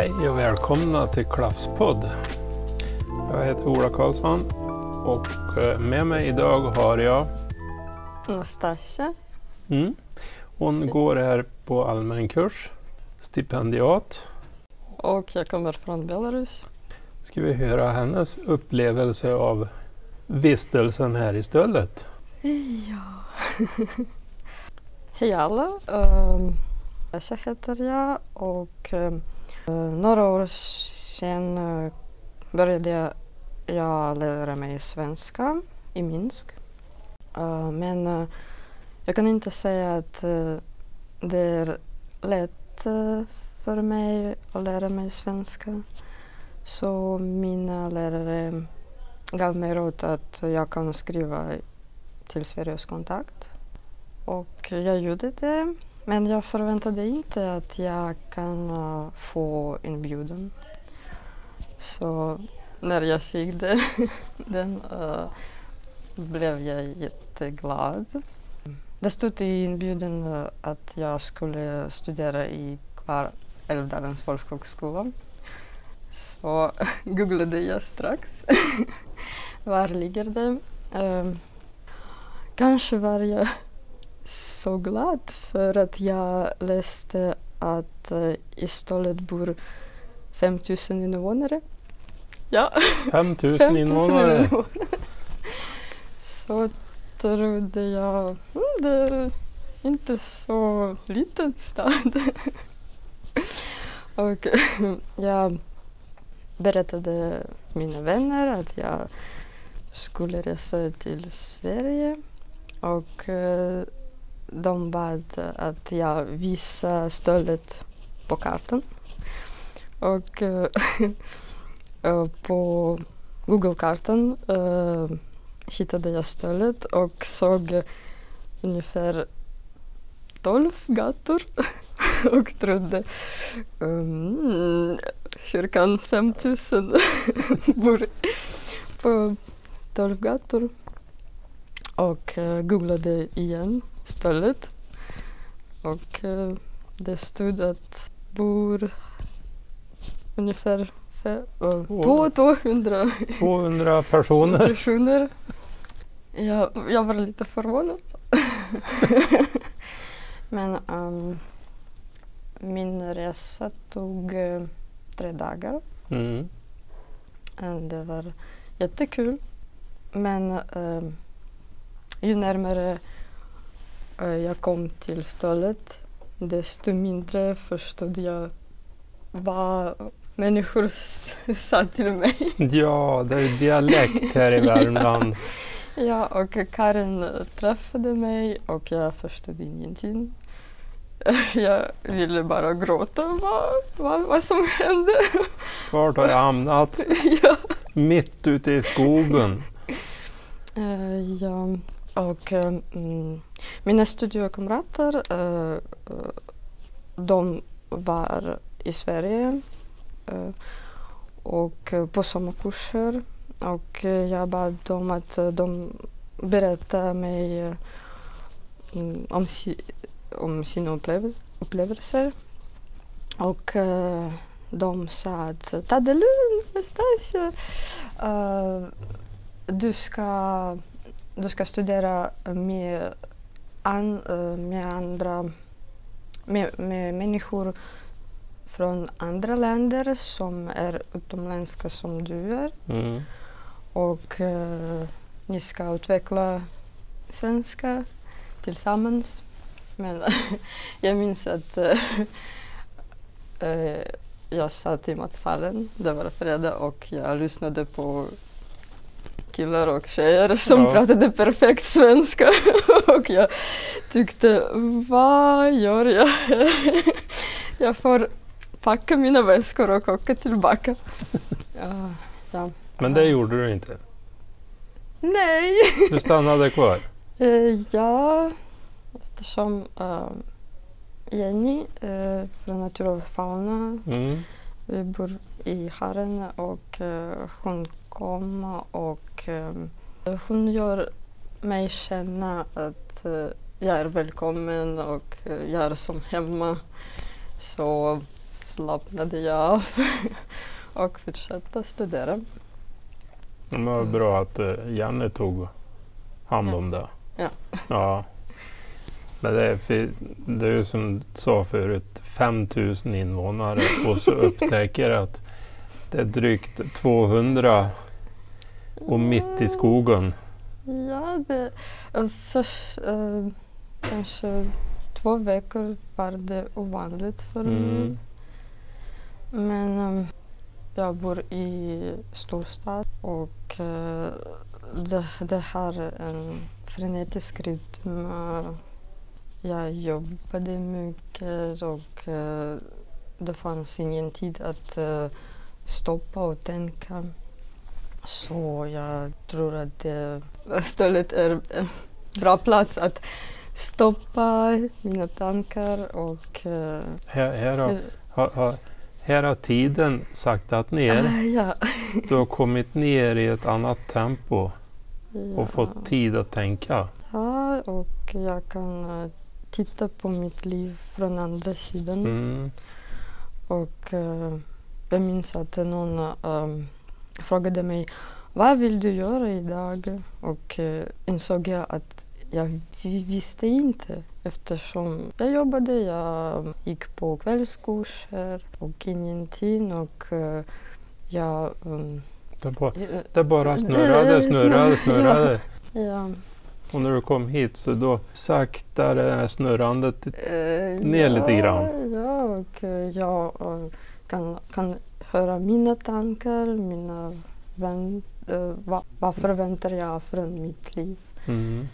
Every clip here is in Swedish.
Hej och välkomna till Klaffspodd. Jag heter Ola Karlsson och eh, med mig idag har jag Nastasia. mm, Hon går här på allmän kurs, stipendiat. Och jag kommer från Belarus. Ska vi höra hennes upplevelse av vistelsen här i stället. Ja. Hej alla. Um, Nastasia heter jag och um, Eh, några år sedan eh, började jag, lära mig svenska i Minsk. Eh, men jag kan inte säga att det är lätt för mig att lära mig svenska. Så mina lärare gav mig råd att jag kan skriva till Sveriges kontakt. Och jag gjorde det. Men jag förväntade inte att jag kan eh, få inbjudan. Så när jag fick det, den uh, blev jag jätteglad. Det stod i inbjudan eh, att jag skulle studera i Klar Älvdalens folkhögskola. Så googlade jag strax. Var ligger det? Um, kanske var jag så glad för att jag läste att uh, i Stollet bor 5000 invånare. Ja, 5000 invånare. Så trodde jag, mm, det är inte så liten stad. Och jag berättade mina vänner att jag skulle resa till Sverige och uh, de bad att jag visar stället på kartan. Och uh, på Google-kartan uh, hittade jag stället och såg ungefär 12 mm, gator och trodde um, hur kan 5000 bor på 12 gator? Och uh, googlade igen stället och uh, det stod att bor ungefär fe, uh, Två- 200 200 personer. personer. Jag, jag var lite förvånad. Men um, min resa tog uh, tre dagar. Mm. Uh, Det var jättekul. Men uh, ju närmare jag kom till stället desto mindre förstod jag vad människor sa till mig. Ja, det är dialekt här i Värmland. Ja, och Karin träffade mig och jag förstod ingenting. Jag ville bara gråta vad, vad, vad som hände. Vart har jag hamnat? ja. Mitt ute i skogen. Eh, ja. Och ehm, mm, mina studiekamrater, eh, eh, de var i Sverige eh, och på sommarkurser. Och jag bad dem att de berätta mig mm, om, si, om sina upplev- upplevelser. Och eh, de sa att ta det lugnt Nastasia. Du ska, du ska studera med, an, eh, med andra med, med människor från andra länder som är utomländska som du är Mm. och eh, ni ska utveckla svenska tillsammans. Men jag minns att eh, eh, jag satt i matsalen, det var fredag och jag lyssnade på killar och tjejer som Ja. pratade perfekt svenska och jag tyckte vad gör jag här? jag får packa mina väskor och åka tillbaka. Ja, ja. Men det gjorde du inte. Nej! Du stannade kvar. Eh, ja, eftersom uh, Jenny uh, från Natur och fauna, Mm. vi bor i Haren och eh, hon kom och eh, hon gör mig känna att eh, jag är välkommen och eh, jag är som hemma. Så slappnade jag av och fortsatte studera. Men det var bra att eh, Jenny tog hand om det. Ja. ja. Men det är, det är ju som du sa förut, 5000 invånare och så upptäcker att det är drygt 200 och mitt i skogen. Ja, det, eh, först, eh, kanske två veckor var det ovanligt för mig. Mm. Men eh, jag bor i storstad och eh, det, det har en frenetisk rytm. Jag jobbade mycket och eh, det fanns ingen tid att eh, stoppa och tänka. Så jag tror att det stället är en bra plats att stoppa mina tankar och eh, Här, här, har, har, har, här har tiden saktat ner. Ah, ja. Du har kommit ner i ett annat tempo ja. och fått tid att tänka. Ja, och jag kan eh, titta på mitt liv från andra sidan. Mm. Och eh, jag minns att någon eh, frågade mig vad vill du göra idag? Och eh, insåg jag att jag vi- visste inte eftersom jag jobbade, jag gick på kvällskurser och ingenting och eh, jag... Um, Det, bara, det bara snurrade, snurrade, snurrade. ja, Och när du kom hit så då sakta det här snurrandet. Eh, Ner lite grann. Ja, och eh, jag eh, kan, kan höra mina tankar, mina vän, eh, vad, vad förväntar jag från mitt liv. Mm.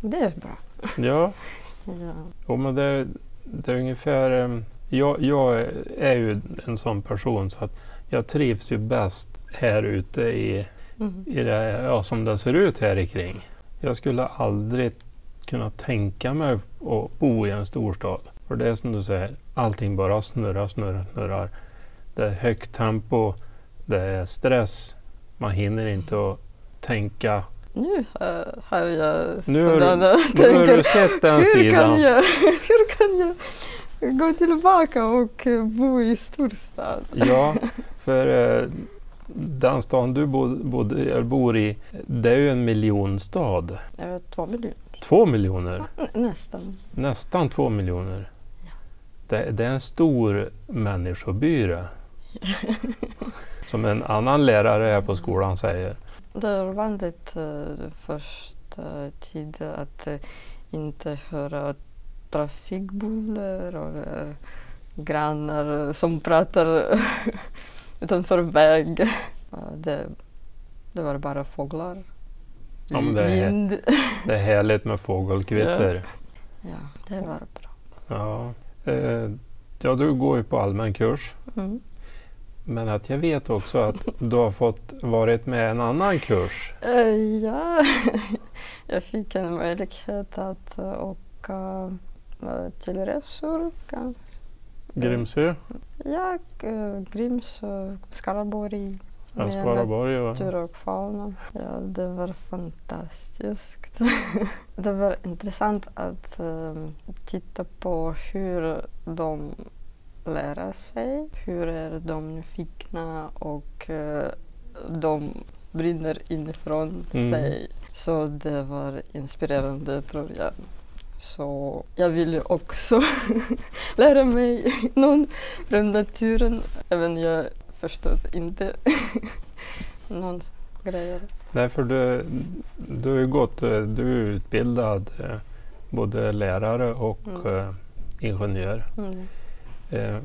Det är bra. Ja, Ja. jo, men det, det är ungefär... em, Jag, jag är ju en sån person så att jag trivs ju bäst här ute i, Mm. i det, ja, som det ser ut här i kring. Jag skulle aldrig kunna tänka mig att bo i en storstad. För det är som du säger, allting bara snurrar, snurrar, snurrar. Det är högt tempo, det är stress, man hinner inte att tänka. Nu eh, har jag Nu har du- sådana Nu har du sett den Hur sidan. kan, jag, hur kan jag gå tillbaka och eh, bo i storstad? Ja, för eh, den stan du bod, eller bor i, det är ju en miljonstad. Två miljoner. Två miljoner, Nä- Nästan. nästan två miljoner. Det, det är en stor människoby det. Som en annan lärare här på skolan säger. Det är vanligt eh, första tiden att eh, inte höra trafikbuller och eh, grannar som pratar utanför väg. Ja, det, det var bara fåglar. Ja, det är- Vind. Det är härligt med fågelkvitter. Ja, det var bra. Ja. Eh, ja, du går ju på allmän kurs. Mm. Men att jag vet också att du har fått varit med en annan kurs. Eh, ja, jag fick en möjlighet att eh, åka eh, till resor. Grimsö, Ja, Grimsö, Skaraborg. ja, Skaraborg och Natur och fauna. Ja, det var fantastiskt. det var intressant att titta på hur de lär sig. Hur är de nyfikna och eh, de brinner inifrån Mm. sig. Så det var inspirerande tror jag. Så jag vill också lära mig någon från naturen. Även jag förstod inte någon grejer. Därför du, du har ju gått, eh, du är utbildad eh, både lärare och Mm. ingenjör. Mm. Eh,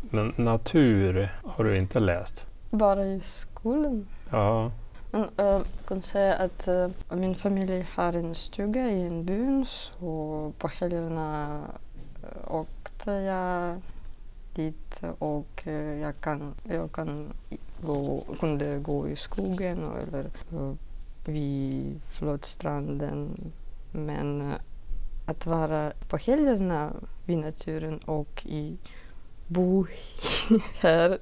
men natur har du inte läst. Bara i skolan. Ja, Men äh, jag kan säga att äh, min familj har en stuga i en by så på helgerna äh, åkte jag dit och jag, kan, jag kan gå, kunde gå i skogen eller vid flodstranden. Men att vara på helgerna vid naturen och i bo här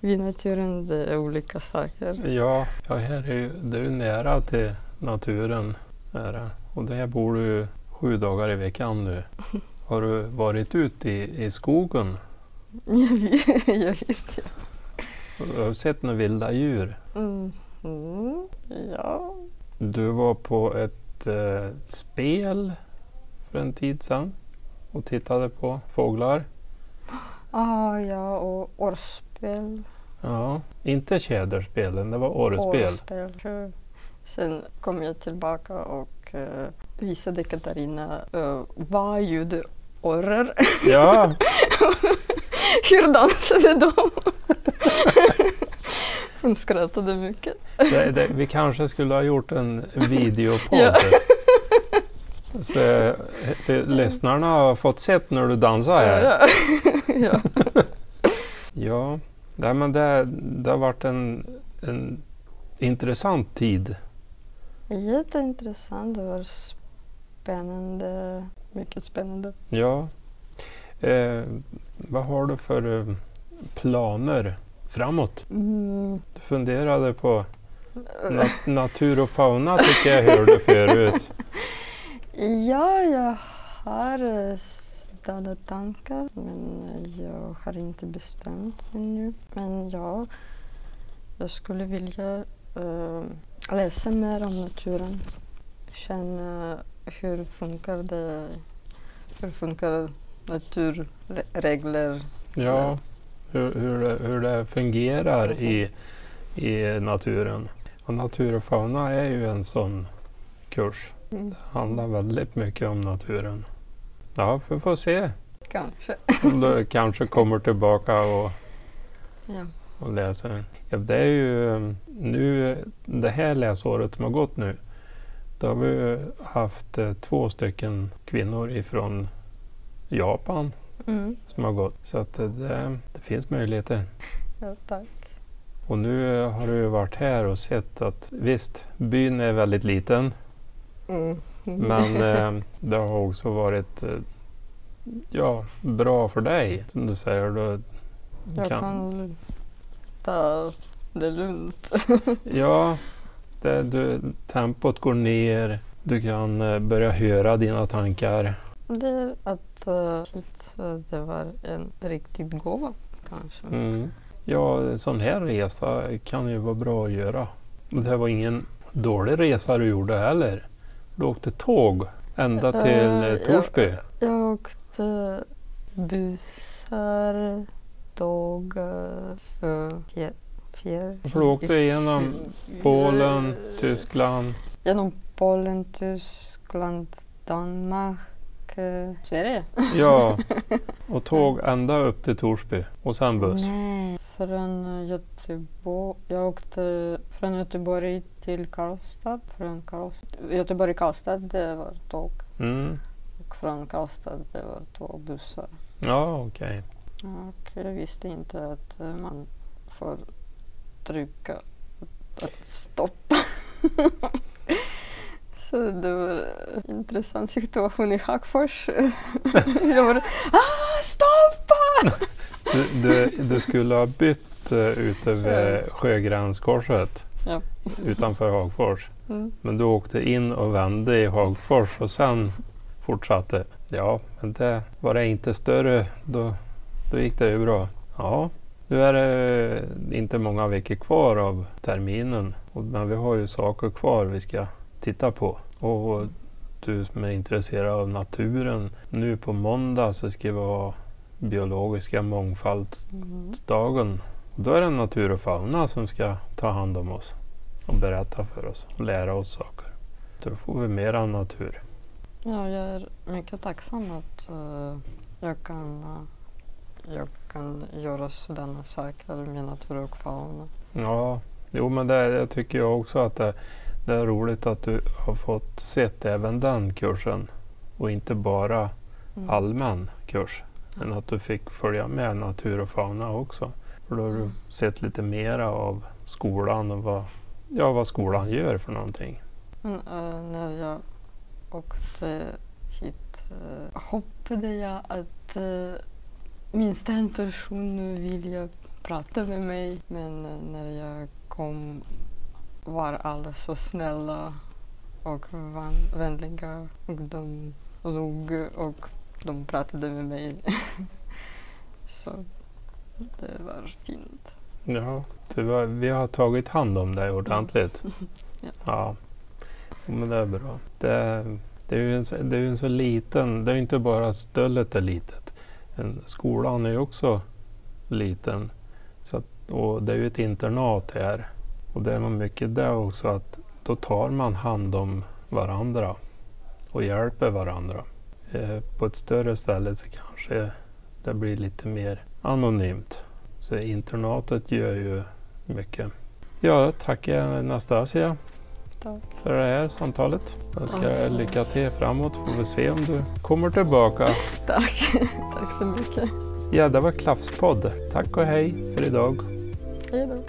vid naturen, det är olika saker. ja, ja här är ju, det är ju nära till naturen. Är det. Och där bor du sju dagar i veckan nu. Har du varit ute i, i skogen ja, visst ja. Har du sett några vilda djur? Mm. Mm. Ja. Du var på ett eh, spel för en tid sedan och tittade på fåglar. Ah, ja, och årsspel. Ja, inte tjäderspelen, det var. Årsspel. Sen kom jag tillbaka och uh, visade Katarina uh, vad gjorde orrar? Ja, Hur dansade de? Hon skrattade mycket. det, det, vi kanske skulle ha gjort en videopodd. Ja. Så eh, eh, lyssnarna har fått sett när du dansar här. Ja, ja. Ja, nej, men det, det har varit en, en intressant tid. Jätteintressant. Det var spännande. Mycket spännande. Ja. Eh, vad har du för eh, planer framåt? Mm. Du funderade på nat- natur och fauna tycker jag hörde förut. Ja, jag har sådana tankar men jag har inte bestämt ännu. Men ja, jag skulle vilja eh, läsa mer om naturen. Känna hur funkar det, hur funkar naturregler. Ja, hur, hur, det, hur det fungerar i, i naturen. Och natur och fauna är ju en sån kurs. Mm. Det handlar väldigt mycket om naturen. Ja, vi får se Kanske. om du kanske kommer tillbaka och, Ja. och läser. Ja, det är ju um, nu det här läsåret som har gått nu. Då har vi haft eh, två stycken kvinnor ifrån Japan Mm. som har gått. Så att eh, det, det finns möjligheter. ja, tack. Och nu har du varit här och sett att visst, byn är väldigt liten. Mm. Men eh, det har också varit eh, ja, bra för dig. Som du säger. Du jag kan, kan ta det lugnt. Ja, det, du, tempot går ner. Du kan eh, börja höra dina tankar. Det är att eh, det var en riktig gåva kanske. Mm. Ja, sån här resa kan ju vara bra att göra. Det var ingen dålig resa du gjorde heller. Du åkte tåg ända till Eh, eh, Torsby. Jag åkte bussar, tåg, uh, fjär, fjär, För du åkte igenom Polen, Tyskland. Genom Polen, Tyskland, Danmark, eh, Sverige. Ja, och tåg ända upp till Torsby och sen buss. Nej, från Göteborg. Jag åkte från Göteborg till Karlstad. Från Karlstad. Göteborg Karlstad, det var tåg. Mm. Och från Karlstad, det var två bussar. Ja, okej. Och jag visste inte att eh, man får trycka att, att stoppa. Så det var en intressant situation i Hagfors. jag var ah, stoppa! Du, du, du skulle ha bytt uh, ute vid Sjögränskorset Ja. utanför Hagfors. Mm. Men du åkte in och vände i Hagfors och sen fortsatte. Ja, men det var det inte större. Då, då gick det ju bra. Ja, nu är det inte många veckor kvar av terminen. Men vi har ju saker kvar vi ska titta på. Och du som är intresserad av naturen. Nu på måndag så ska vi ha biologiska mångfaldsdagen. Då är det natur och fauna som ska ta hand om oss och berätta för oss och lära oss saker. Då får vi mera natur. Ja, jag är mycket tacksam att eh, jag, kan, eh, jag kan göra sådana saker med natur och fauna. Ja, jo men det, jag tycker jag också att det, det är roligt att du har fått sett även den kursen och inte bara Mm. allmän kurs. Men att du fick följa med natur och fauna också. För då har du sett lite mera av skolan och vad, ja, vad skolan gör för någonting. Mm, eh, när jag åkte hit uh, hoppade jag att eh, minst en person ville prata med mig. Men när jag kom var alla så snälla och vänliga och de log och de pratade med mig. så det var fint. Ja, har, vi har tagit hand om dig ordentligt. Ja. ja. Men det är bra. Det, det är ju en, det är en så liten, det är inte bara stället är litet. En, skolan är ju också liten. Så att, och det är ju ett internat här. Och det är mycket det också att då tar man hand om varandra och hjälper varandra. Eh, på ett större ställe så kanske det blir lite mer anonymt. Så internatet gör ju mycket. Ja, tackar Anastasia Tack. för det här samtalet. Jag önskar er lycka till framåt. Får vi se om du kommer tillbaka. Tack. Tack så mycket. Ja, det var Klaffspodd. Tack och hej för idag. Hej då.